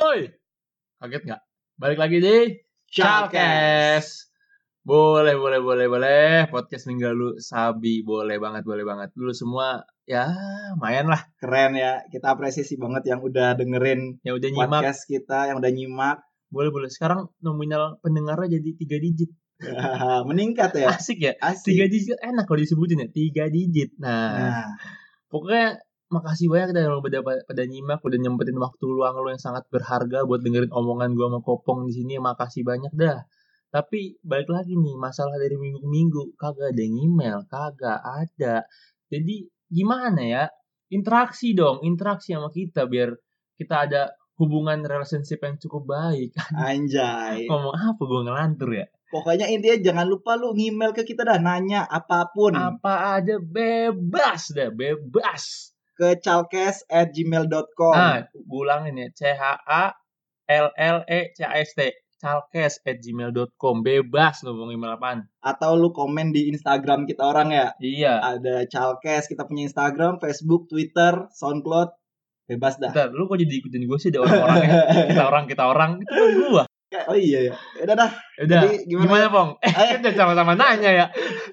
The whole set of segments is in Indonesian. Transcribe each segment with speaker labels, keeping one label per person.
Speaker 1: Woi, kaget nggak? Balik lagi di Chalkes. Boleh, boleh, boleh, boleh. Podcast minggu lalu Sabi, boleh banget, boleh banget. Dulu semua ya lumayan lah
Speaker 2: Keren ya. Kita apresiasi banget yang udah dengerin
Speaker 1: yang udah nyimak.
Speaker 2: podcast kita, yang udah nyimak.
Speaker 1: Boleh, boleh. Sekarang nominal pendengarnya jadi tiga digit.
Speaker 2: Meningkat ya.
Speaker 1: Asik ya.
Speaker 2: Asik.
Speaker 1: Tiga digit enak kalau disebutin ya. Tiga digit. Nah,
Speaker 2: Nah,
Speaker 1: pokoknya makasih banyak dah yang pada, pada nyimak udah nyempetin waktu luang lo yang sangat berharga buat dengerin omongan gua sama Kopong di sini makasih banyak dah. Tapi balik lagi nih masalah dari minggu ke minggu kagak ada yang email kagak ada. Jadi gimana ya? Interaksi dong interaksi sama kita biar kita ada hubungan relationship yang cukup baik.
Speaker 2: Anjay.
Speaker 1: ngomong apa gua ngelantur ya?
Speaker 2: Pokoknya intinya jangan lupa lu ngemail ke kita dah nanya apa pun.
Speaker 1: Apa aja bebas dah bebas
Speaker 2: ke chalkes at gmail.com
Speaker 1: Nah, ulangin ya. C H A L L E C A S T. Chalkes at gmail.com. Bebas lo mau email apaan.
Speaker 2: atau lu komen di Instagram kita orang ya.
Speaker 1: Iya.
Speaker 2: Ada chalkes, kita punya Instagram, Facebook, Twitter, SoundCloud. Bebas dah.
Speaker 1: Bentar, lu kok jadi ikutin gue sih ada orang-orangnya. kita orang, kita orang. Itu kan gue.
Speaker 2: Oh iya ya. Udah dah.
Speaker 1: Udah.
Speaker 2: Jadi gimana?
Speaker 1: Gimana, Pong? Eh, kita sama-sama nanya ya.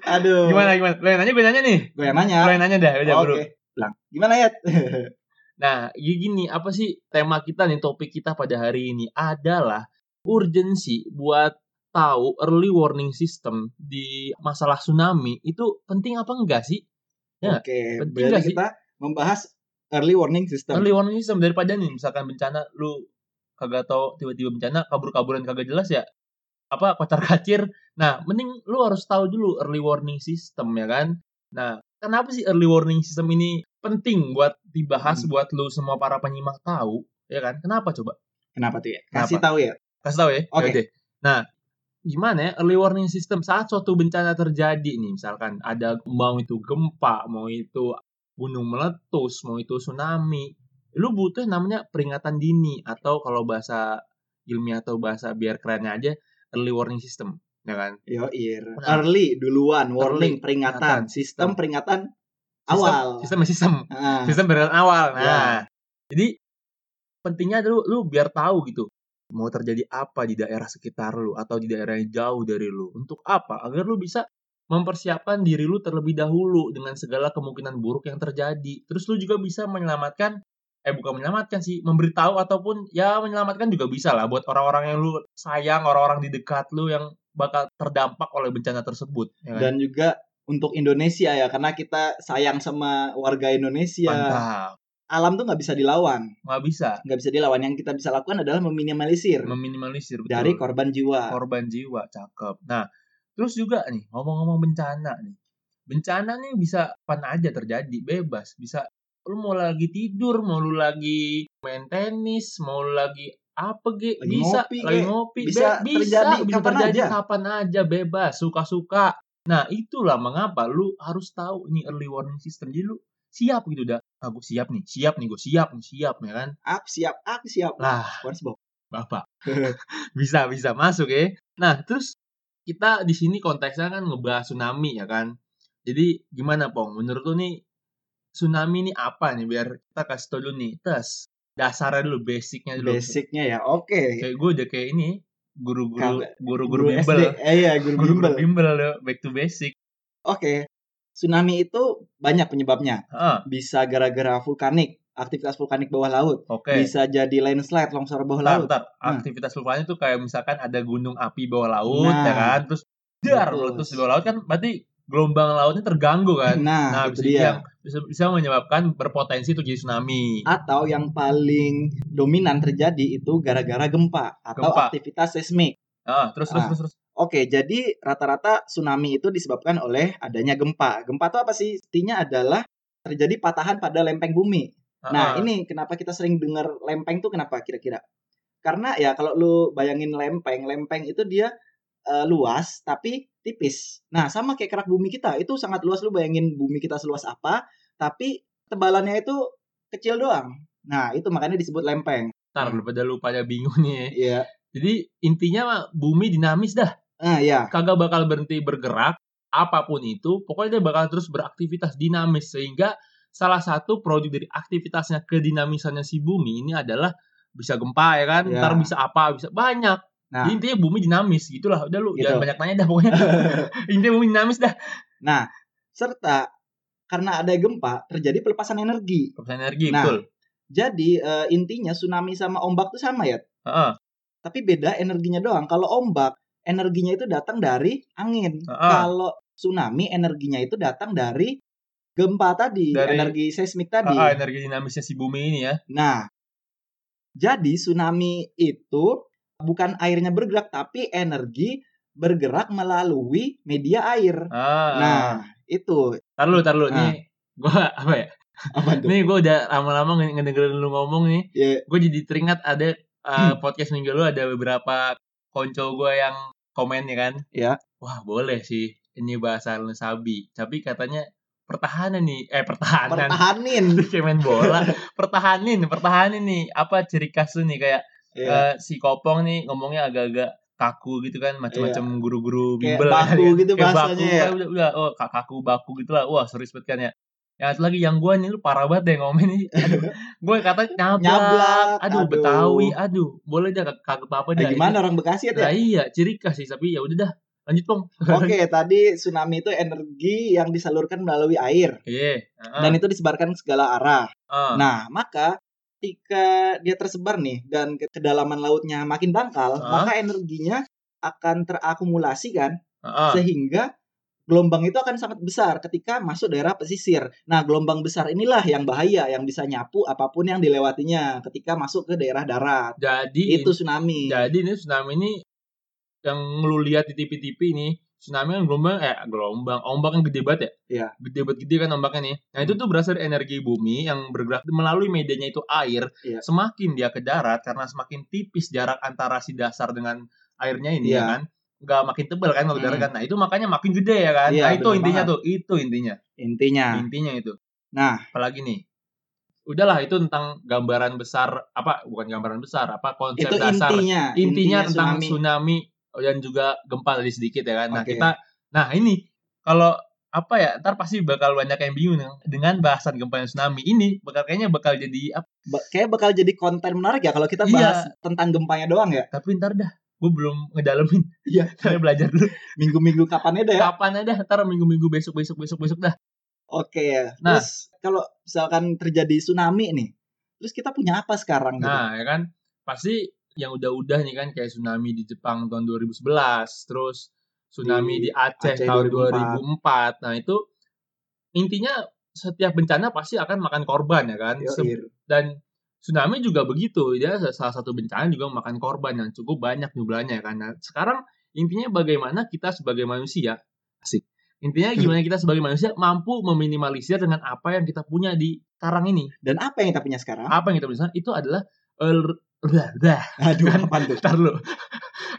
Speaker 2: Aduh.
Speaker 1: Gimana, gimana? Lo yang nanya, gue nanya nih.
Speaker 2: Gue yang nanya.
Speaker 1: Lo yang nanya dah. Udah,
Speaker 2: Oke.
Speaker 1: bro.
Speaker 2: Bilang. Gimana ya?
Speaker 1: Nah, ya gini, apa sih tema kita nih, topik kita pada hari ini adalah urgensi buat tahu early warning system di masalah tsunami itu penting apa enggak sih? Ya,
Speaker 2: Oke.
Speaker 1: penting
Speaker 2: Berarti
Speaker 1: nggak sih?
Speaker 2: kita membahas early warning system.
Speaker 1: early warning system daripada nih misalkan bencana lu kagak tahu tiba-tiba bencana kabur-kaburan kagak jelas ya apa kocar kacir nah mending lu harus tahu dulu early warning system ya kan nah kenapa sih early warning system ini penting buat dibahas
Speaker 2: Hmm.
Speaker 1: buat lu semua para penyimak tahu ya kan kenapa coba
Speaker 2: Kenapa tuh ya?
Speaker 1: Kenapa?
Speaker 2: Kasih tahu ya.
Speaker 1: kasih tahu ya
Speaker 2: Oke.
Speaker 1: Oke. nah gimana ya early warning system saat suatu bencana terjadi nih misalkan ada mau itu gempa mau itu gunung meletus mau itu tsunami lu butuh namanya peringatan dini atau kalau bahasa ilmiah atau bahasa biar kerennya aja early warning system ya kan
Speaker 2: Yo, ir.
Speaker 1: Nah.
Speaker 2: Early duluan, warning,
Speaker 1: Early,
Speaker 2: peringatan,
Speaker 1: peringatan,
Speaker 2: sistem peringatan awal.
Speaker 1: sistem sistem
Speaker 2: Ah,
Speaker 1: sistem peringatan awal nah
Speaker 2: Ya.
Speaker 1: jadi pentingnya dulu lu biar tahu gitu mau terjadi apa di daerah sekitar lu atau di daerah yang jauh dari lu untuk apa agar lu bisa mempersiapkan diri lu terlebih dahulu dengan segala kemungkinan buruk yang terjadi terus lu juga bisa menyelamatkan eh bukan menyelamatkan sih memberitahu ataupun ya menyelamatkan juga bisa lah buat orang-orang yang lu sayang orang-orang di dekat lu yang bakal terdampak oleh bencana tersebut ya kan?
Speaker 2: Dan juga untuk Indonesia ya, karena kita sayang sama warga Indonesia.
Speaker 1: mantap
Speaker 2: Alam tuh nggak bisa dilawan,
Speaker 1: nggak bisa
Speaker 2: nggak bisa dilawan. Yang kita bisa lakukan adalah meminimalisir
Speaker 1: meminimalisir betul.
Speaker 2: dari korban jiwa.
Speaker 1: korban jiwa cakep nah terus juga nih ngomong-ngomong bencana nih bencana nih bisa kapan aja terjadi bebas bisa lu mau lagi tidur mau lu lagi main tenis mau lu lagi apa ge
Speaker 2: Lagi
Speaker 1: bisa
Speaker 2: ngopi,
Speaker 1: lagi
Speaker 2: ge.
Speaker 1: ngopi
Speaker 2: Bisa
Speaker 1: Be- bisa
Speaker 2: terjadi
Speaker 1: bisa
Speaker 2: kapan
Speaker 1: terjadi
Speaker 2: aja.
Speaker 1: kapan aja bebas suka-suka nah itulah mengapa lu harus tahu nih early warning system jadi lu siap gitu dah ah gue siap nih siap nih gue siap nih siap ya kan
Speaker 2: Aku siap, aku siap.
Speaker 1: lah. Bapak. bisa bisa masuk ya. Nah, terus kita di sini konteksnya kan ngebahas tsunami ya kan. Jadi gimana Pong? Menurut lu nih tsunami ini apa nih biar kita kasih tau dulu nih. Tes dasarnya dulu, basicnya dulu.
Speaker 2: Basicnya ya, oke.
Speaker 1: Kayak gue udah kayak ini guru-guru guru-guru
Speaker 2: Guru
Speaker 1: bimbel.
Speaker 2: Eh iya, guru
Speaker 1: Guru-guru
Speaker 2: bimbel.
Speaker 1: bimbel lo, back to basic.
Speaker 2: Oke. Tsunami itu banyak penyebabnya.
Speaker 1: Ah,
Speaker 2: Bisa gara-gara vulkanik, aktivitas vulkanik bawah laut.
Speaker 1: oke.
Speaker 2: Bisa jadi landslide, longsor bawah
Speaker 1: Bentar,
Speaker 2: laut.
Speaker 1: bentar.
Speaker 2: Hmm.
Speaker 1: Aktivitas vulkanik itu kayak misalkan ada gunung api bawah laut
Speaker 2: Nah.
Speaker 1: ya kan. Terus dar meletus di bawah laut kan berarti gelombang lautnya terganggu kan.
Speaker 2: Nah,
Speaker 1: Nah,
Speaker 2: itu dia.
Speaker 1: yang bisa, bisa menyebabkan berpotensi untuk jadi tsunami.
Speaker 2: Atau yang paling dominan terjadi itu gara-gara gempa atau
Speaker 1: Gempa.
Speaker 2: aktivitas seismik.
Speaker 1: Ah, terus terus
Speaker 2: Ah.
Speaker 1: terus terus.
Speaker 2: Oke, jadi rata-rata tsunami itu disebabkan oleh adanya gempa. Gempa itu apa sih? Artinya adalah terjadi patahan pada lempeng bumi. Nah,
Speaker 1: Ah,
Speaker 2: ini kenapa kita sering dengar lempeng tuh kenapa kira-kira? Karena ya kalau lu bayangin lempeng, lempeng itu dia eh, luas tapi tipis. Nah, sama kayak kerak bumi kita, itu sangat luas lu bayangin bumi kita seluas apa, tapi tebalannya itu kecil doang. Nah, itu makanya disebut lempeng.
Speaker 1: ntar lu pada lu pada bingung nih.
Speaker 2: Iya.
Speaker 1: Jadi intinya mah bumi dinamis dah.
Speaker 2: Ah, ya.
Speaker 1: Kagak bakal berhenti bergerak apa pun itu, pokoknya dia bakal terus beraktivitas dinamis sehingga salah satu produk dari aktivitasnya kedinamisannya si bumi ini adalah bisa gempa ya kan,
Speaker 2: Ya.
Speaker 1: ntar bisa apa, bisa banyak.
Speaker 2: Nah,
Speaker 1: Jadi intinya bumi dinamis gitulah. Udah lu
Speaker 2: Gitu.
Speaker 1: jangan banyak nanya dah pokoknya. intinya bumi dinamis dah.
Speaker 2: nah, serta karena ada gempa terjadi pelepasan energi.
Speaker 1: Pelepasan energi
Speaker 2: Nah,
Speaker 1: betul.
Speaker 2: Jadi eh, intinya tsunami sama ombak tuh sama ya,
Speaker 1: Heeh.
Speaker 2: tapi beda energinya doang. Kalau ombak energinya itu datang dari angin.
Speaker 1: Heeh.
Speaker 2: Kalau tsunami energinya itu datang dari gempa tadi,
Speaker 1: Dari-
Speaker 2: energi seismik tadi.
Speaker 1: Heeh, energi dinamisnya si bumi ini ya.
Speaker 2: Nah, jadi tsunami itu bukan airnya bergerak tapi energi bergerak melalui media air.
Speaker 1: Ah.
Speaker 2: Nah, itu
Speaker 1: tar lu, tar lu.
Speaker 2: Nah.
Speaker 1: Nih gua apa ya?
Speaker 2: apa tuh?
Speaker 1: Nih gua udah lama-lama nge- ngedengerin lu ngomong nih.
Speaker 2: Ya,
Speaker 1: Gue jadi teringat ada uh,
Speaker 2: Hmm.
Speaker 1: podcast minggu lu ada beberapa konco gue yang komen ya kan.
Speaker 2: Ya.
Speaker 1: Wah, boleh sih ini bahasa Sabi. Tapi katanya pertahanan nih, eh pertahanan.
Speaker 2: pertahanin.
Speaker 1: kayak main bola pertahanin pertahanin nih apa ciri khas lu nih kayak
Speaker 2: Ya,
Speaker 1: eh, si kopong nih ngomongnya agak-agak kaku gitu kan macam-macam guru-guru
Speaker 2: Kayak
Speaker 1: bimbel
Speaker 2: baku
Speaker 1: kan.
Speaker 2: gitu
Speaker 1: Kayak
Speaker 2: bahasanya
Speaker 1: baku,
Speaker 2: ya.
Speaker 1: kan, udah, udah oh kak- kaku baku gitu lah wah serius banget kan ya yang satu lagi yang gua nih lu parah banget deh ngomongin aduh gue kata nyablak,
Speaker 2: Nyablak,
Speaker 1: aduh,
Speaker 2: aduh.
Speaker 1: betawi aduh boleh dah kaku apa
Speaker 2: Nah,
Speaker 1: dah
Speaker 2: gimana orang Bekasi
Speaker 1: Itu- nah,
Speaker 2: ya?
Speaker 1: iya ciri khas sih tapi ya udah dah lanjut pong
Speaker 2: Oke, tadi tsunami itu energi yang disalurkan melalui air
Speaker 1: iya heeh.
Speaker 2: dan itu disebarkan ke segala arah.
Speaker 1: Heeh.
Speaker 2: Nah, maka ketika dia tersebar nih dan ke- kedalaman lautnya makin dangkal,
Speaker 1: Ah.
Speaker 2: maka energinya akan terakumulasi kan
Speaker 1: Heeh.
Speaker 2: sehingga gelombang itu akan sangat besar ketika masuk daerah pesisir. Nah, gelombang besar inilah yang bahaya yang bisa nyapu apa pun yang dilewatinya ketika masuk ke daerah darat.
Speaker 1: jadi
Speaker 2: Itu tsunami.
Speaker 1: Jadi ini tsunami ini yang lu lihat di TV-TV ini tsunami kan gelombang eh gelombang ombak kan gede banget ya
Speaker 2: Iya.
Speaker 1: gede banget gede kan ombaknya nih nah itu tuh berasal dari energi bumi yang bergerak melalui medianya itu air
Speaker 2: Iya.
Speaker 1: semakin dia ke darat karena semakin tipis jarak antara si dasar dengan airnya ini
Speaker 2: Iya.
Speaker 1: ya kan nggak makin tebal kan kalau
Speaker 2: Hmm.
Speaker 1: darat kan nah itu makanya makin gede ya kan
Speaker 2: Iya,
Speaker 1: nah itu intinya
Speaker 2: banget.
Speaker 1: tuh itu intinya
Speaker 2: Intinya.
Speaker 1: intinya itu
Speaker 2: Nah,
Speaker 1: apalagi nih udahlah itu tentang gambaran besar apa bukan gambaran besar apa konsep
Speaker 2: itu
Speaker 1: dasar
Speaker 2: intinya.
Speaker 1: intinya tentang
Speaker 2: tsunami.
Speaker 1: tsunami dan juga gempa tadi sedikit ya kan. Nah,
Speaker 2: Oke.
Speaker 1: kita nah ini kalau apa ya, ntar pasti bakal banyak yang bingung dengan bahasan gempa dan tsunami ini bakal kayaknya bakal jadi apa?
Speaker 2: Ba- kayak bakal jadi konten menarik ya kalau kita
Speaker 1: Iya.
Speaker 2: bahas tentang gempanya doang ya.
Speaker 1: Tapi ntar dah, gue belum ngedalemin.
Speaker 2: Iya.
Speaker 1: Saya belajar dulu.
Speaker 2: Minggu-minggu kapan ada ya?
Speaker 1: Kapan ada? Ntar minggu-minggu besok besok besok besok dah.
Speaker 2: Oke ya.
Speaker 1: Nah.
Speaker 2: Terus kalau misalkan terjadi tsunami nih, terus kita punya apa sekarang gitu?
Speaker 1: Nah, ya kan pasti yang udah-udah nih kan kayak tsunami di Jepang tahun 2011, terus tsunami di,
Speaker 2: Di
Speaker 1: Aceh,
Speaker 2: Aceh
Speaker 1: tahun 2004.
Speaker 2: 2004.
Speaker 1: Nah, itu intinya setiap bencana pasti akan makan korban ya kan. Se-
Speaker 2: Yoi.
Speaker 1: dan tsunami juga begitu dia salah satu bencana juga memakan korban yang cukup banyak jumlahnya kan nah, sekarang intinya bagaimana kita sebagai manusia asik intinya gimana kita sebagai manusia mampu meminimalisir dengan apa yang kita punya di sekarang ini
Speaker 2: Dan apa yang kita punya sekarang?
Speaker 1: apa yang kita punya sekarang itu adalah er- dah, dah,
Speaker 2: Aduh,
Speaker 1: kan?
Speaker 2: apa tuh?
Speaker 1: ntar lu.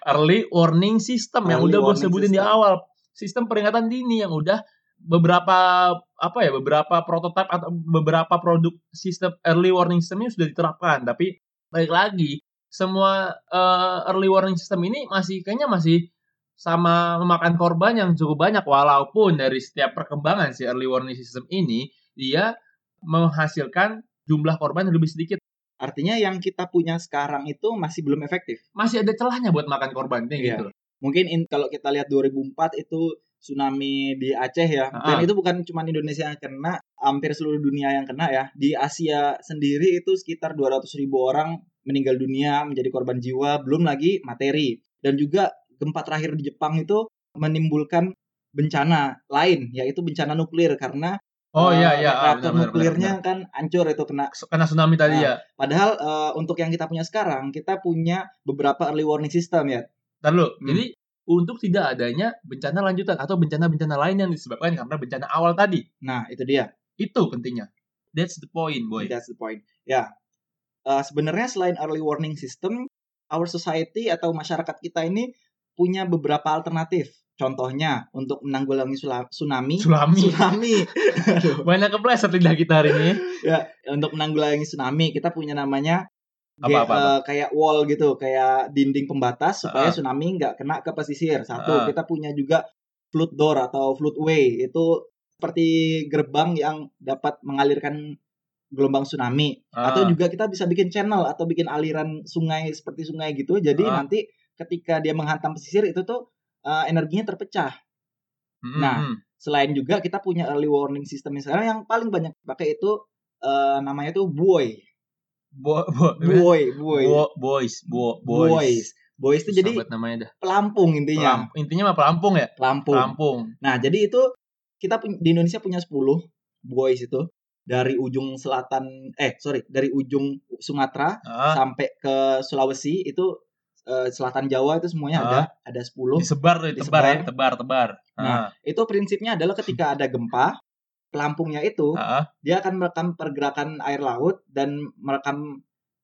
Speaker 1: early warning system yang
Speaker 2: Early
Speaker 1: udah gue sebutin di
Speaker 2: system.
Speaker 1: awal sistem peringatan dini yang udah beberapa apa ya beberapa prototipe atau beberapa produk sistem early warning system ini sudah diterapkan tapi balik lagi semua eh, early warning system ini masih kayaknya masih sama memakan korban yang cukup banyak walaupun dari setiap perkembangan si early warning system ini dia menghasilkan jumlah korban yang lebih sedikit
Speaker 2: Artinya yang kita punya sekarang itu masih belum efektif.
Speaker 1: masih ada celahnya buat makan korban kayak
Speaker 2: Iya.
Speaker 1: gitu
Speaker 2: Mungkin in- kalau kita lihat 2004 itu tsunami di Aceh ya.
Speaker 1: Ah.
Speaker 2: Dan itu bukan cuma Indonesia yang kena, hampir seluruh dunia yang kena ya. Di Asia sendiri itu sekitar 200 ribu orang meninggal dunia menjadi korban jiwa, belum lagi materi. Dan juga gempa terakhir di Jepang itu menimbulkan bencana lain, yaitu bencana nuklir karena
Speaker 1: oh
Speaker 2: eh,
Speaker 1: iya iya ah,
Speaker 2: reaktor
Speaker 1: benar, benar,
Speaker 2: nuklirnya
Speaker 1: benar,
Speaker 2: kan hancur itu kena
Speaker 1: benar. karena tsunami tadi
Speaker 2: Nah,
Speaker 1: ya
Speaker 2: Padahal eh, untuk yang kita punya sekarang, kita punya beberapa early warning system ya.
Speaker 1: Ntar lu,
Speaker 2: Hmm.
Speaker 1: jadi untuk tidak adanya bencana lanjutan atau bencana-bencana lain yang disebabkan karena bencana awal tadi.
Speaker 2: Nah, itu dia.
Speaker 1: Itu pentingnya. That's the point, boy.
Speaker 2: That's the point. Ya. Eh, sebenarnya selain early warning system, our society atau masyarakat kita ini punya beberapa alternatif. Contohnya untuk menanggulangi tsunami.
Speaker 1: Tsunami.
Speaker 2: Tsunami.
Speaker 1: Banyak kepleset lidah kita hari ini.
Speaker 2: ya, untuk menanggulangi tsunami kita punya namanya
Speaker 1: Apa, apa, apa?
Speaker 2: eh, kayak wall gitu, kayak dinding pembatas supaya
Speaker 1: Ah.
Speaker 2: tsunami nggak kena ke pesisir. Satu,
Speaker 1: Ah.
Speaker 2: kita punya juga flood door atau floodway. Itu seperti gerbang yang dapat mengalirkan gelombang tsunami
Speaker 1: Ah.
Speaker 2: atau juga kita bisa bikin channel atau bikin aliran sungai seperti sungai gitu. Jadi
Speaker 1: Ah.
Speaker 2: nanti ketika dia menghantam pesisir itu tuh eh, energinya terpecah.
Speaker 1: Mm,
Speaker 2: Nah,
Speaker 1: mm.
Speaker 2: Selain juga kita punya early warning system sekarang yang paling banyak pakai itu eh, namanya tuh buoy.
Speaker 1: Bo, bo,
Speaker 2: Buoy, buoy.
Speaker 1: Bo- boys, bo,
Speaker 2: Boys.
Speaker 1: boys.
Speaker 2: Boys itu jadi
Speaker 1: namanya dah.
Speaker 2: pelampung intinya.
Speaker 1: Pelamp- intinya mah pelampung ya?
Speaker 2: Pelampung.
Speaker 1: Pelampung.
Speaker 2: Nah, jadi itu kita di Indonesia punya 10 boys itu dari ujung selatan eh sorry dari ujung Sumatera
Speaker 1: Ah,
Speaker 2: sampai ke Sulawesi itu eh, selatan Jawa itu semuanya
Speaker 1: Ah.
Speaker 2: ada ada 10.
Speaker 1: disebar tuh, tebar ya,
Speaker 2: Disebar.
Speaker 1: tebar, tebar.
Speaker 2: Nah, Itu prinsipnya adalah ketika ada gempa, pelampungnya itu
Speaker 1: Ah, ah,
Speaker 2: dia akan merekam pergerakan air laut dan merekam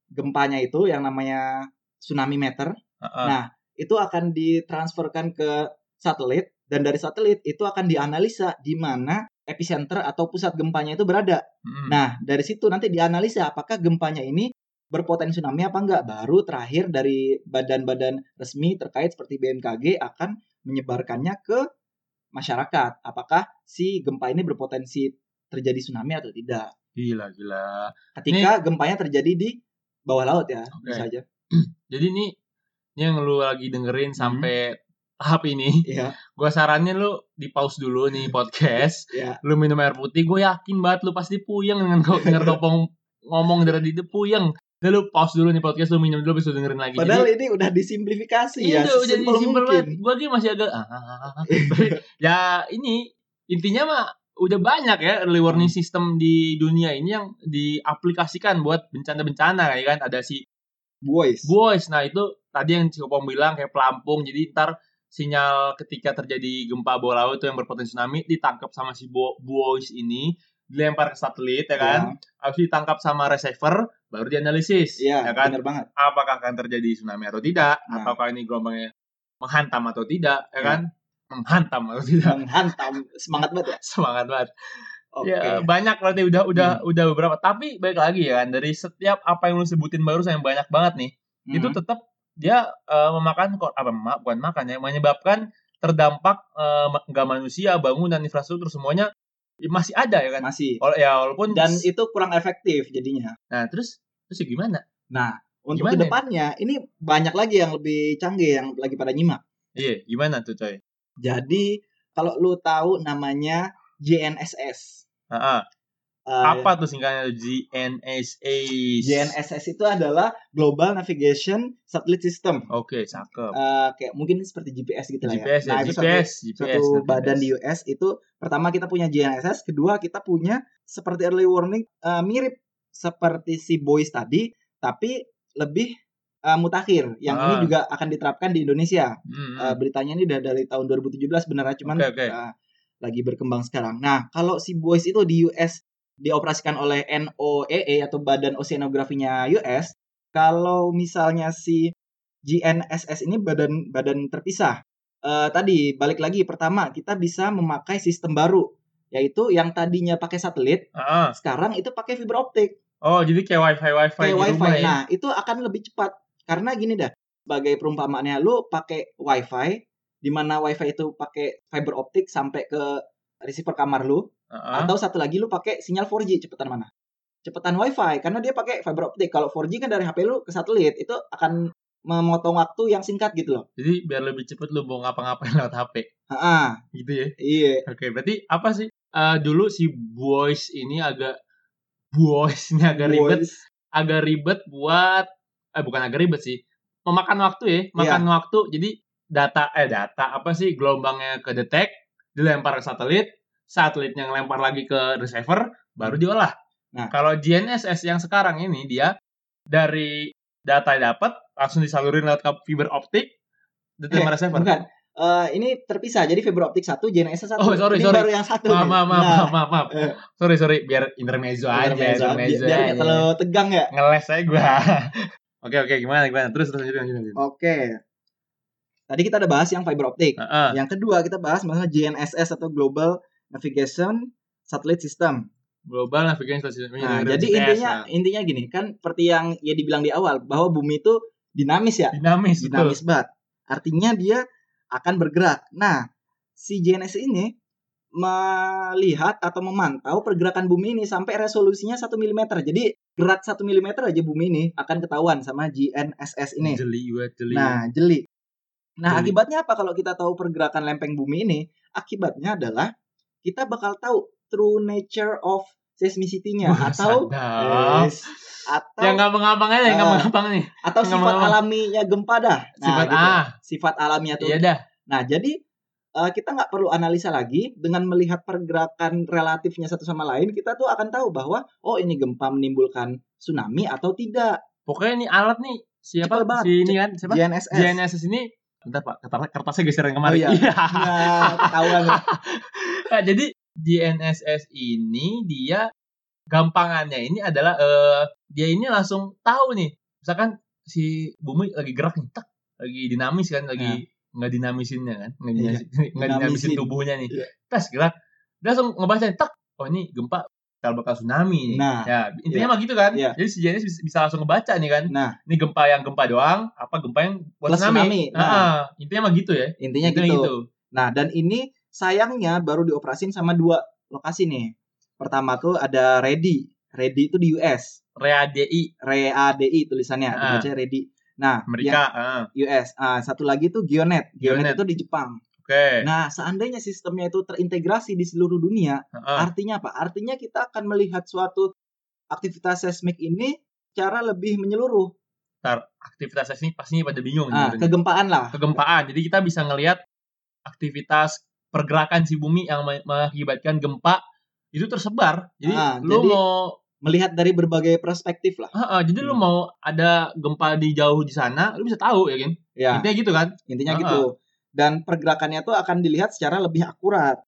Speaker 2: gempanya itu yang namanya tsunami meter.
Speaker 1: ah, ah.
Speaker 2: Nah, itu akan ditransferkan ke satelit dan dari satelit itu akan dianalisa di mana epicenter atau pusat gempanya itu berada.
Speaker 1: Mm.
Speaker 2: Nah, dari situ nanti dianalisa apakah gempanya ini berpotensi tsunami apa enggak. Baru terakhir dari badan-badan resmi terkait seperti BMKG akan menyebarkannya ke masyarakat. Apakah si gempa ini berpotensi terjadi tsunami atau tidak.
Speaker 1: Gila, gila.
Speaker 2: Ketika gempanya terjadi di bawah laut ya,
Speaker 1: Oke.
Speaker 2: bisa aja.
Speaker 1: Jadi ini ini yang lu lagi dengerin
Speaker 2: Hmm.
Speaker 1: sampai tahap ini,
Speaker 2: Iya,
Speaker 1: gua saranin lu di pause dulu nih podcast.
Speaker 2: iya.
Speaker 1: Lu minum air putih, gue yakin banget lu pasti puyeng dengan denger kopong ngomong dari di puyeng. Udah lu pause dulu nih podcast, lu minum dulu bisa dengerin lagi.
Speaker 2: Padahal
Speaker 1: Jadi,
Speaker 2: ini udah disimplifikasi
Speaker 1: Iya,
Speaker 2: ya,
Speaker 1: udah, udah
Speaker 2: sesimpel
Speaker 1: simpel
Speaker 2: mungkin.
Speaker 1: banget. Gua aja masih agak ah, ah, ah, ya ini intinya mah udah banyak ya early warning system di dunia ini yang diaplikasikan buat bencana-bencana ya kan. Ada si
Speaker 2: Boys.
Speaker 1: Boys. Nah, itu tadi yang Cikopong bilang kayak pelampung. Jadi ntar sinyal ketika terjadi gempa bawah laut itu yang berpotensi tsunami ditangkap sama si bo- Boys ini dilempar ke satelit ya kan. Habis itu ditangkap sama receiver baru dianalisis
Speaker 2: Iya,
Speaker 1: ya kan
Speaker 2: benar banget.
Speaker 1: apakah akan terjadi tsunami atau tidak,
Speaker 2: Nah.
Speaker 1: ataukah ini gelombangnya menghantam atau tidak, ya
Speaker 2: Ya.
Speaker 1: kan? Menghantam atau tidak.
Speaker 2: Menghantam semangat banget ya.
Speaker 1: Semangat banget.
Speaker 2: Oke.
Speaker 1: Ya, banyak berarti udah udah udah beberapa. Tapi baik lagi ya kan dari setiap apa yang lu sebutin barusan yang banyak banget nih, itu
Speaker 2: Hmm.
Speaker 1: tetap dia eh, memakan kok apa bukan makan ya, menyebabkan terdampak eh, nggak manusia, bangunan, infrastruktur semuanya ya masih ada ya kan.
Speaker 2: masih
Speaker 1: Wala- Ya walaupun
Speaker 2: dan itu kurang efektif jadinya.
Speaker 1: nah terus terus ya gimana?
Speaker 2: Nah, untuk
Speaker 1: Gimana
Speaker 2: ke depannya ini banyak lagi yang lebih canggih yang lagi pada nyimak.
Speaker 1: Iya, gimana tuh coy?
Speaker 2: Jadi kalau lu tahu namanya GNSS.
Speaker 1: Ah, ah.
Speaker 2: Eh,
Speaker 1: apa tuh singkatnya GNSS?
Speaker 2: GNSS itu adalah Global Navigation Satellite System.
Speaker 1: Oke, cakep.
Speaker 2: Eh, kayak mungkin seperti GPS gitu lah ya.
Speaker 1: GPS ya,
Speaker 2: Nah, itu satu-
Speaker 1: GPS, GPS.
Speaker 2: satu
Speaker 1: ngerti,
Speaker 2: badan
Speaker 1: GPS.
Speaker 2: di US itu pertama kita punya GNSS, kedua kita punya seperti early warning eh, mirip seperti si Boys tadi, tapi lebih eh, mutakhir. Yang ini
Speaker 1: Ah.
Speaker 2: juga akan diterapkan di Indonesia.
Speaker 1: Hmm,
Speaker 2: Eh, beritanya ini udah dari tahun 2017 benar cuman
Speaker 1: Oke, oke.
Speaker 2: eh, lagi berkembang sekarang. Nah, kalau si Boys itu di US dioperasikan oleh NOAA atau Badan Oceanografinya US, kalau misalnya si GNSS ini badan badan terpisah. Eh, tadi balik lagi pertama kita bisa memakai sistem baru yaitu yang tadinya pakai satelit
Speaker 1: ah.
Speaker 2: sekarang itu pakai fiber optik
Speaker 1: Oh, jadi kayak wifi wifi
Speaker 2: kayak wifi.
Speaker 1: rumah ya?
Speaker 2: Nah, itu akan lebih cepat karena gini dah. Sebagai perumpamaannya lu pakai wifi di mana wifi itu pakai fiber optik sampai ke receiver kamar lu
Speaker 1: ah.
Speaker 2: atau satu lagi lu pakai sinyal 4G cepetan mana? Cepetan wifi karena dia pakai fiber optik. Kalau 4G kan dari HP lu ke satelit itu akan memotong waktu yang singkat gitu loh.
Speaker 1: Jadi biar lebih cepet lu mau ngapa-ngapain lewat HP,
Speaker 2: Heeh,
Speaker 1: gitu ya?
Speaker 2: iya.
Speaker 1: Oke, berarti apa sih? Eh, dulu si boys ini agak boys ini agak ribet,
Speaker 2: Boys.
Speaker 1: agak ribet buat eh bukan agak ribet sih, memakan waktu ya,
Speaker 2: Iya.
Speaker 1: makan waktu. Jadi data eh data apa sih gelombangnya ke detect, dilempar ke satelit, satelitnya ngelempar lagi ke receiver, baru diolah.
Speaker 2: Nah.
Speaker 1: kalau GNSS yang sekarang ini dia dari data yang dapat langsung disalurin lewat ke fiber optik, diterima
Speaker 2: Eh,
Speaker 1: receiver.
Speaker 2: Bukan. Eh, ini terpisah. Jadi fiber optik satu, GNSS satu.
Speaker 1: Oh, sorry,
Speaker 2: ini
Speaker 1: sorry.
Speaker 2: baru yang satu.
Speaker 1: Maaf, maaf, maaf,
Speaker 2: Nah,
Speaker 1: maaf, maaf, maaf.
Speaker 2: eh.
Speaker 1: Sorry, sorry, biar intermezzo aja,
Speaker 2: Intermezzo, bi-
Speaker 1: intermezzo
Speaker 2: biar
Speaker 1: aja.
Speaker 2: nggak terlalu tegang ya.
Speaker 1: Ngeles aja gua. oke, oke, gimana, gimana? Terus, terus, lanjut, lanjut.
Speaker 2: Oke. Tadi kita udah bahas yang fiber optik.
Speaker 1: Heeh.
Speaker 2: Yang kedua kita bahas masalah GNSS atau Global Navigation Satellite System.
Speaker 1: Global Navigation System.
Speaker 2: Nah, jadi
Speaker 1: GPS,
Speaker 2: intinya
Speaker 1: nah.
Speaker 2: intinya gini kan seperti yang ya dibilang di awal bahwa bumi itu dinamis ya,
Speaker 1: dinamis, betul.
Speaker 2: dinamis banget. Artinya dia akan bergerak. Nah, si GNSS ini melihat atau memantau pergerakan bumi ini sampai resolusinya 1 mm. Jadi gerak 1 mm aja bumi ini akan ketahuan sama GNSS ini.
Speaker 1: Jeli jeli.
Speaker 2: Nah, jeli. Nah,
Speaker 1: Jeli.
Speaker 2: akibatnya apa kalau kita tahu pergerakan lempeng bumi ini? Akibatnya adalah kita bakal tahu true nature of seismicity-nya atau. Yes. atau
Speaker 1: yang gampang-gampang aja, yang
Speaker 2: Ah.
Speaker 1: gampang-gampang nih.
Speaker 2: atau
Speaker 1: nggak
Speaker 2: sifat alaminya gempa dah. Nah,
Speaker 1: Sifat
Speaker 2: gitu.
Speaker 1: A.
Speaker 2: Sifat alaminya tuh.
Speaker 1: Iya dah.
Speaker 2: Nah, jadi eh, kita nggak perlu analisa lagi dengan melihat pergerakan relatifnya satu sama lain, kita tuh akan tahu bahwa oh ini gempa menimbulkan tsunami atau tidak.
Speaker 1: Pokoknya ini alat nih siapa
Speaker 2: Cepet banget.
Speaker 1: si ini kan siapa?
Speaker 2: GNSS.
Speaker 1: GNSS ini bentar Pak, kertas- kertasnya geser yang kemarin.
Speaker 2: Oh, iya. Nah, ketahuan. ya.
Speaker 1: Nah, jadi GNSS ini dia gampangannya ini adalah eh dia ini langsung tahu nih. Misalkan si bumi lagi gerak nih, tak lagi dinamis kan, lagi nggak dinamisinnya kan, nggak
Speaker 2: Iya,
Speaker 1: dinamisin, nggak dinamisin
Speaker 2: dinamisin.
Speaker 1: tubuhnya nih.
Speaker 2: Iya.
Speaker 1: Tas gerak, dia langsung ngebaca tak, oh ini gempa bakal bakal tsunami nih.
Speaker 2: Nah,
Speaker 1: ya intinya mah gitu kan.
Speaker 2: Iya.
Speaker 1: Jadi si bisa, bisa langsung ngebaca nih kan.
Speaker 2: Nah,
Speaker 1: Ini gempa yang gempa doang, apa gempa yang buat
Speaker 2: Plus
Speaker 1: tsunami.
Speaker 2: tsunami. Nah.
Speaker 1: Ah, intinya mah gitu ya.
Speaker 2: intinya
Speaker 1: Intinya
Speaker 2: gitu. Nah, dan ini sayangnya baru dioperasin sama dua lokasi nih. Pertama tuh ada Ready. Ready itu di US.
Speaker 1: READI
Speaker 2: READI tulisannya,
Speaker 1: Ah.
Speaker 2: dibaca Ready. Nah,
Speaker 1: Amerika. ah.
Speaker 2: yang US. Ah, satu lagi tuh Geonet. Geonet,
Speaker 1: Geonet.
Speaker 2: itu di Jepang.
Speaker 1: Oke.
Speaker 2: Nah, seandainya sistemnya itu terintegrasi di seluruh dunia,
Speaker 1: Ah.
Speaker 2: artinya apa? Artinya kita akan melihat suatu aktivitas seismik ini secara lebih menyeluruh.
Speaker 1: Ntar aktivitas ini pastinya pada bingung
Speaker 2: Ah, kegempaan lah.
Speaker 1: kegempaan. Jadi kita bisa ngelihat aktivitas pergerakan si bumi yang me- mengakibatkan gempa itu tersebar. Jadi
Speaker 2: Ah,
Speaker 1: lu
Speaker 2: jadi-
Speaker 1: mau
Speaker 2: Melihat dari berbagai perspektif lah.
Speaker 1: Ah, ah, jadi lu
Speaker 2: Hmm.
Speaker 1: mau ada gempa di jauh di sana, lu bisa tahu ya kan?
Speaker 2: Ya,
Speaker 1: Intinya gitu kan?
Speaker 2: intinya
Speaker 1: Ah,
Speaker 2: gitu. Dan pergerakannya tuh akan dilihat secara lebih akurat.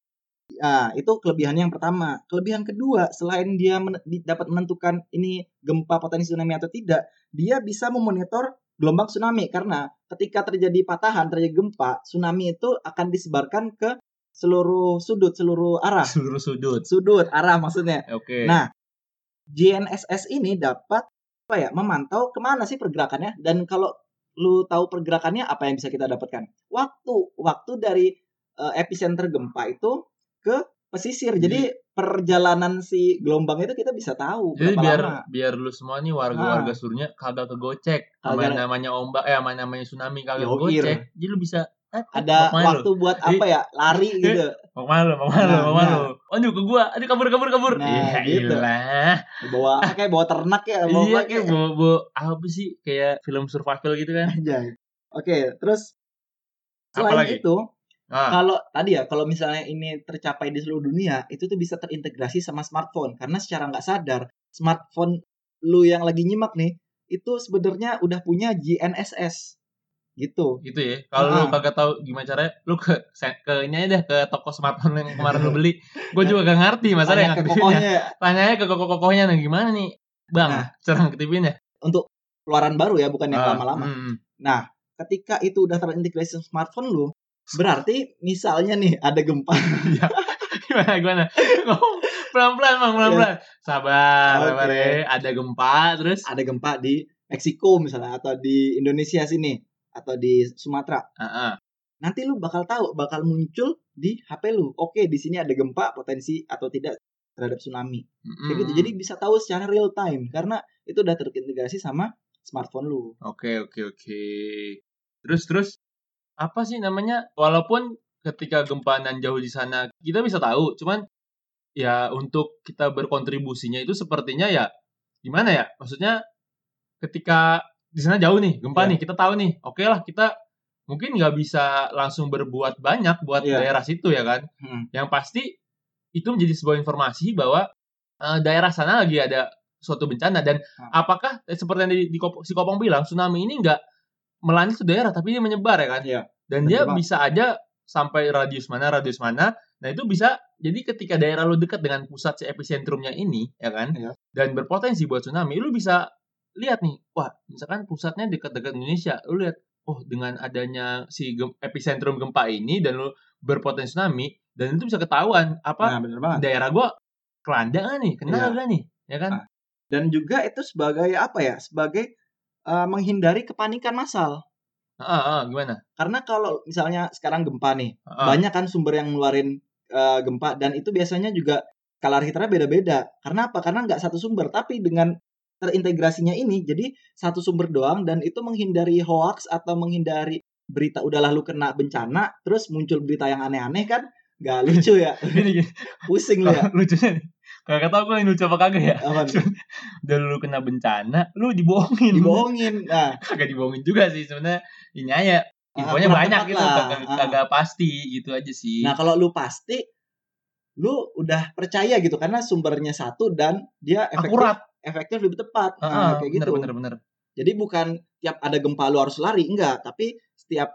Speaker 2: Nah, itu kelebihan yang pertama. Kelebihan kedua, selain dia men- dapat menentukan ini gempa potensi tsunami atau tidak, dia bisa memonitor gelombang tsunami karena ketika terjadi patahan, terjadi gempa, tsunami itu akan disebarkan ke seluruh sudut, seluruh arah.
Speaker 1: Seluruh sudut.
Speaker 2: Sudut, arah maksudnya.
Speaker 1: Oke.
Speaker 2: Nah, GNSS ini dapat apa ya memantau ke mana sih pergerakannya dan kalau lu tahu pergerakannya apa yang bisa kita dapatkan waktu waktu dari eh, epicenter gempa itu ke pesisir jadi perjalanan si gelombang itu kita bisa tahu
Speaker 1: Jadi biar
Speaker 2: lama
Speaker 1: biar lu semua nih warga-warga seluruhnya kagak kegocek
Speaker 2: Kagak-
Speaker 1: namanya ombak eh namanya tsunami kagak kegocek. Jadi lu bisa eh,
Speaker 2: ada
Speaker 1: lu?
Speaker 2: waktu buat apa ya lari gitu
Speaker 1: Mau ke mana lu? Mau ke mana lu?
Speaker 2: Nah,
Speaker 1: Mau ke mana
Speaker 2: nah.
Speaker 1: lu? Aduh ke gua. Aduh kabur kabur kabur.
Speaker 2: Nah,
Speaker 1: Iya
Speaker 2: gitu.
Speaker 1: iyalah.
Speaker 2: bawa kayak bawa ternak ya bawa
Speaker 1: Iya kayak bawa, bawa apa sih kayak film survival gitu kan.
Speaker 2: Anjay. oke terus selain
Speaker 1: lagi?
Speaker 2: itu
Speaker 1: Ah,
Speaker 2: kalau tadi ya kalau misalnya ini tercapai di seluruh dunia itu tuh bisa terintegrasi sama smartphone karena secara nggak sadar smartphone lu yang lagi nyimak nih itu sebenarnya udah punya GNSS gitu
Speaker 1: gitu ya. Kalau lu
Speaker 2: Ah.
Speaker 1: kagak tahu gimana caranya, lu ke ke aja deh ke toko smartphone yang kemarin lu beli. Gua juga gak ngerti masalah yang
Speaker 2: Tanya ke
Speaker 1: ya.
Speaker 2: kokohnya ya.
Speaker 1: Tanyanya ke koko-kokohnya nah gimana nih? Bang,
Speaker 2: Nah.
Speaker 1: cara aktifin ya?
Speaker 2: untuk keluaran baru ya bukan yang
Speaker 1: Ah,
Speaker 2: lama-lama
Speaker 1: hmm.
Speaker 2: nah ketika itu udah terintegrasi smartphone lu berarti misalnya nih ada gempa
Speaker 1: gimana gimana ngomong pelan-pelan bang pelan-pelan sabar
Speaker 2: Oke.
Speaker 1: sabar ya ada gempa terus
Speaker 2: ada gempa di Meksiko misalnya atau di Indonesia sini atau di Sumatera
Speaker 1: ah.
Speaker 2: nanti lu bakal tahu bakal muncul di HP lu. Oke, di sini ada gempa potensi atau tidak terhadap tsunami.
Speaker 1: Mm-mm.
Speaker 2: Kayak gitu. Jadi bisa tahu secara real time karena itu udah terintegrasi sama smartphone lu.
Speaker 1: Oke oke oke. Terus terus apa sih namanya? Walaupun ketika gempa nan jauh di sana kita bisa tahu, cuman ya untuk kita berkontribusinya itu sepertinya ya gimana ya? Maksudnya ketika di sana jauh nih gempa
Speaker 2: Iya.
Speaker 1: nih kita tahu nih, oke lah kita mungkin nggak bisa langsung berbuat banyak buat
Speaker 2: Iya.
Speaker 1: daerah situ ya kan?
Speaker 2: Hmm.
Speaker 1: Yang pasti itu menjadi sebuah informasi bahwa eh, daerah sana lagi ada suatu bencana dan
Speaker 2: Hmm.
Speaker 1: apakah eh, seperti yang di, di si Kopong bilang tsunami ini nggak melanjut ke daerah tapi dia menyebar ya kan
Speaker 2: Iya.
Speaker 1: dan
Speaker 2: Bener
Speaker 1: dia bisa aja sampai radius mana radius mana nah itu bisa jadi ketika daerah lu dekat dengan pusat si epicentrumnya ini ya kan
Speaker 2: Iya.
Speaker 1: dan berpotensi buat tsunami lu bisa lihat nih wah misalkan pusatnya dekat-dekat Indonesia lu lihat oh dengan adanya si gem- epicentrum gempa ini dan lu berpotensi tsunami dan itu bisa ketahuan apa
Speaker 2: Nah, bener banget.
Speaker 1: daerah gua kelanda nggak nih kena nggak nih ya kan
Speaker 2: Ah. Dan juga itu sebagai apa ya? Sebagai eh, menghindari kepanikan massal.
Speaker 1: ah, ah, gimana
Speaker 2: Karena kalau misalnya sekarang gempa nih,
Speaker 1: Ah,
Speaker 2: banyak kan sumber yang ngeluarin eh, gempa dan itu biasanya juga skala Richternya beda-beda. Karena apa? Karena nggak satu sumber, tapi dengan terintegrasinya ini jadi satu sumber doang dan itu menghindari hoax atau menghindari berita udahlah lu kena bencana terus muncul berita yang aneh-aneh kan? Nggak lucu ya?
Speaker 1: Gini, gini.
Speaker 2: pusing lu ya?
Speaker 1: lucunya nih tau gue yang lucu apa kagak ya? Udah lu kena bencana lu dibohongin.
Speaker 2: Dibohongin nah.
Speaker 1: Kagak dibohongin juga sih sebenarnya. Ini aja infonya
Speaker 2: kurang
Speaker 1: banyak gitu kagak,
Speaker 2: Ah.
Speaker 1: kagak pasti gitu aja sih.
Speaker 2: Nah kalau lu pasti lu udah percaya gitu karena sumbernya satu dan dia efektif.
Speaker 1: Akurat
Speaker 2: efektif lebih tepat. Nah,
Speaker 1: Heeh,
Speaker 2: kayak
Speaker 1: bener,
Speaker 2: gitu.
Speaker 1: bener bener.
Speaker 2: Jadi bukan tiap ada gempa lu harus lari enggak. Tapi setiap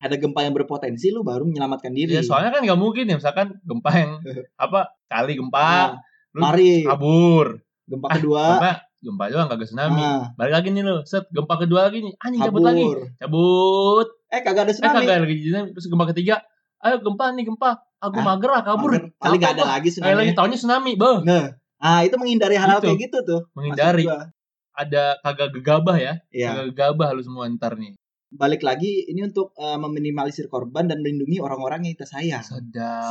Speaker 2: ada gempa yang berpotensi lu baru menyelamatkan diri.
Speaker 1: Ya soalnya kan nggak mungkin ya misalkan gempa yang apa kali gempa
Speaker 2: Nah,
Speaker 1: lu
Speaker 2: mari
Speaker 1: kabur.
Speaker 2: Gempa kedua.
Speaker 1: Gempa, gempa doang kagak tsunami.
Speaker 2: Nah,
Speaker 1: balik lagi nih lu set gempa kedua lagi nih. Anjing cabut lagi. Cabut.
Speaker 2: Eh kagak ada
Speaker 1: eh
Speaker 2: tsunami.
Speaker 1: kagak lagi terus gempa ketiga. Ayo gempa nih gempa. Aku
Speaker 2: Ah,
Speaker 1: mager lah kabur.
Speaker 2: Mager. paling nggak ada lagi
Speaker 1: gua. kayak lagi
Speaker 2: tsunami
Speaker 1: tahunnya tsunami beuh
Speaker 2: nah ah itu menghindari hal-hal
Speaker 1: Gitu.
Speaker 2: kayak gitu tuh.
Speaker 1: Menghindari. Ada kagak gegabah ya?
Speaker 2: Iya.
Speaker 1: kagak gegabah lu semua ntar nih.
Speaker 2: Balik lagi ini untuk eh, meminimalisir korban dan melindungi orang-orang yang kita sayang.
Speaker 1: Sedap.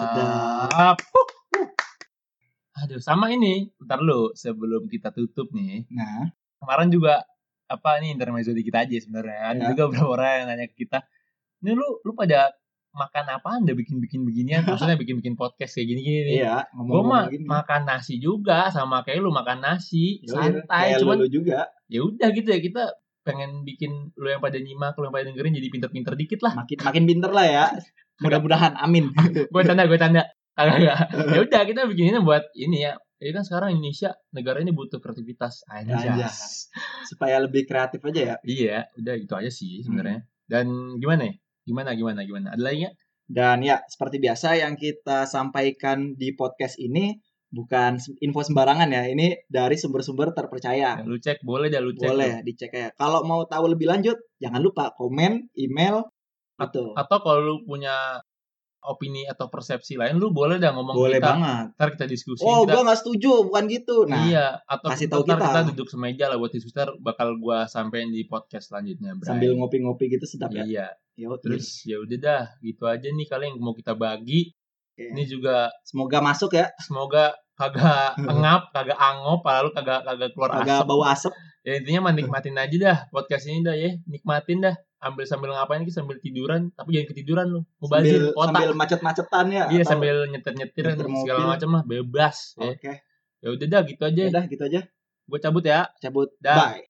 Speaker 2: Sedap.
Speaker 1: Huh, huh. aduh sama ini. Ntar lu sebelum kita tutup nih.
Speaker 2: Nah.
Speaker 1: Kemarin juga apa ini intermezzo di kita aja sebenarnya. Ada
Speaker 2: Ya.
Speaker 1: juga beberapa orang yang nanya ke kita. Ini lu lu pada makan apaan dah bikin bikin beginian? Maksudnya bikin bikin podcast kayak gini gini nih.
Speaker 2: Iya
Speaker 1: gue mah makan nasi juga sama kayak lu makan nasi. Santai
Speaker 2: kayak
Speaker 1: cuman
Speaker 2: lu juga.
Speaker 1: ya udah gitu ya kita pengen bikin lu yang pada nyimak lu yang pada dengerin jadi pinter-pinter dikit lah.
Speaker 2: Makin makin pinter lah ya. Mudah-mudahan amin.
Speaker 1: Gue tanda gue tanda. Kagak ya udah kita bikin ini buat ini ya. Ini kan sekarang Indonesia negara ini butuh kreativitas. Aja
Speaker 2: Anjas. supaya lebih kreatif aja ya.
Speaker 1: Iya udah gitu aja sih sebenarnya. Dan gimana ya gimana gimana gimana? Ada lagi nggak?
Speaker 2: Dan ya seperti biasa yang kita sampaikan di podcast ini bukan info sembarangan ya ini dari sumber-sumber terpercaya.
Speaker 1: Ya, lu cek boleh dah lu cek
Speaker 2: boleh dicek ya. Kalau mau tahu lebih lanjut jangan lupa komen email. Gitu
Speaker 1: atau kalau lu punya opini atau persepsi lain lu boleh dah ngomong
Speaker 2: boleh
Speaker 1: kita.
Speaker 2: banget.
Speaker 1: Ntar kita diskusi
Speaker 2: oh
Speaker 1: kita,
Speaker 2: gua nggak setuju bukan gitu. Nah
Speaker 1: iya atau
Speaker 2: kasih tahu kita.
Speaker 1: kita. duduk semeja lah buat diskusi ntar bakal gua sampein di podcast selanjutnya Bray.
Speaker 2: sambil ngopi-ngopi gitu sedap ya?
Speaker 1: Iya.
Speaker 2: Yo,
Speaker 1: terus ya udah dah gitu aja nih kalian yang mau kita bagi.
Speaker 2: Oke.
Speaker 1: ini juga
Speaker 2: semoga masuk ya.
Speaker 1: semoga kagak engap kagak angop lalu kagak kagak keluar
Speaker 2: agak
Speaker 1: asap.
Speaker 2: bau asap.
Speaker 1: Ya intinya mah nikmatin aja dah podcast ini dah ya. Nikmatin dah ambil sambil ngapain kita sambil tiduran. Tapi jangan ketiduran lu. Mubazir
Speaker 2: sambil,
Speaker 1: kota
Speaker 2: sambil macet-macetan ya
Speaker 1: iya sambil nyetir nyetir
Speaker 2: nyetir
Speaker 1: segala macam lah. Bebas ya.
Speaker 2: Oke.
Speaker 1: Ya udah dah gitu aja.
Speaker 2: Udah gitu aja.
Speaker 1: Gue cabut ya.
Speaker 2: Cabut.
Speaker 1: Dah.
Speaker 2: bye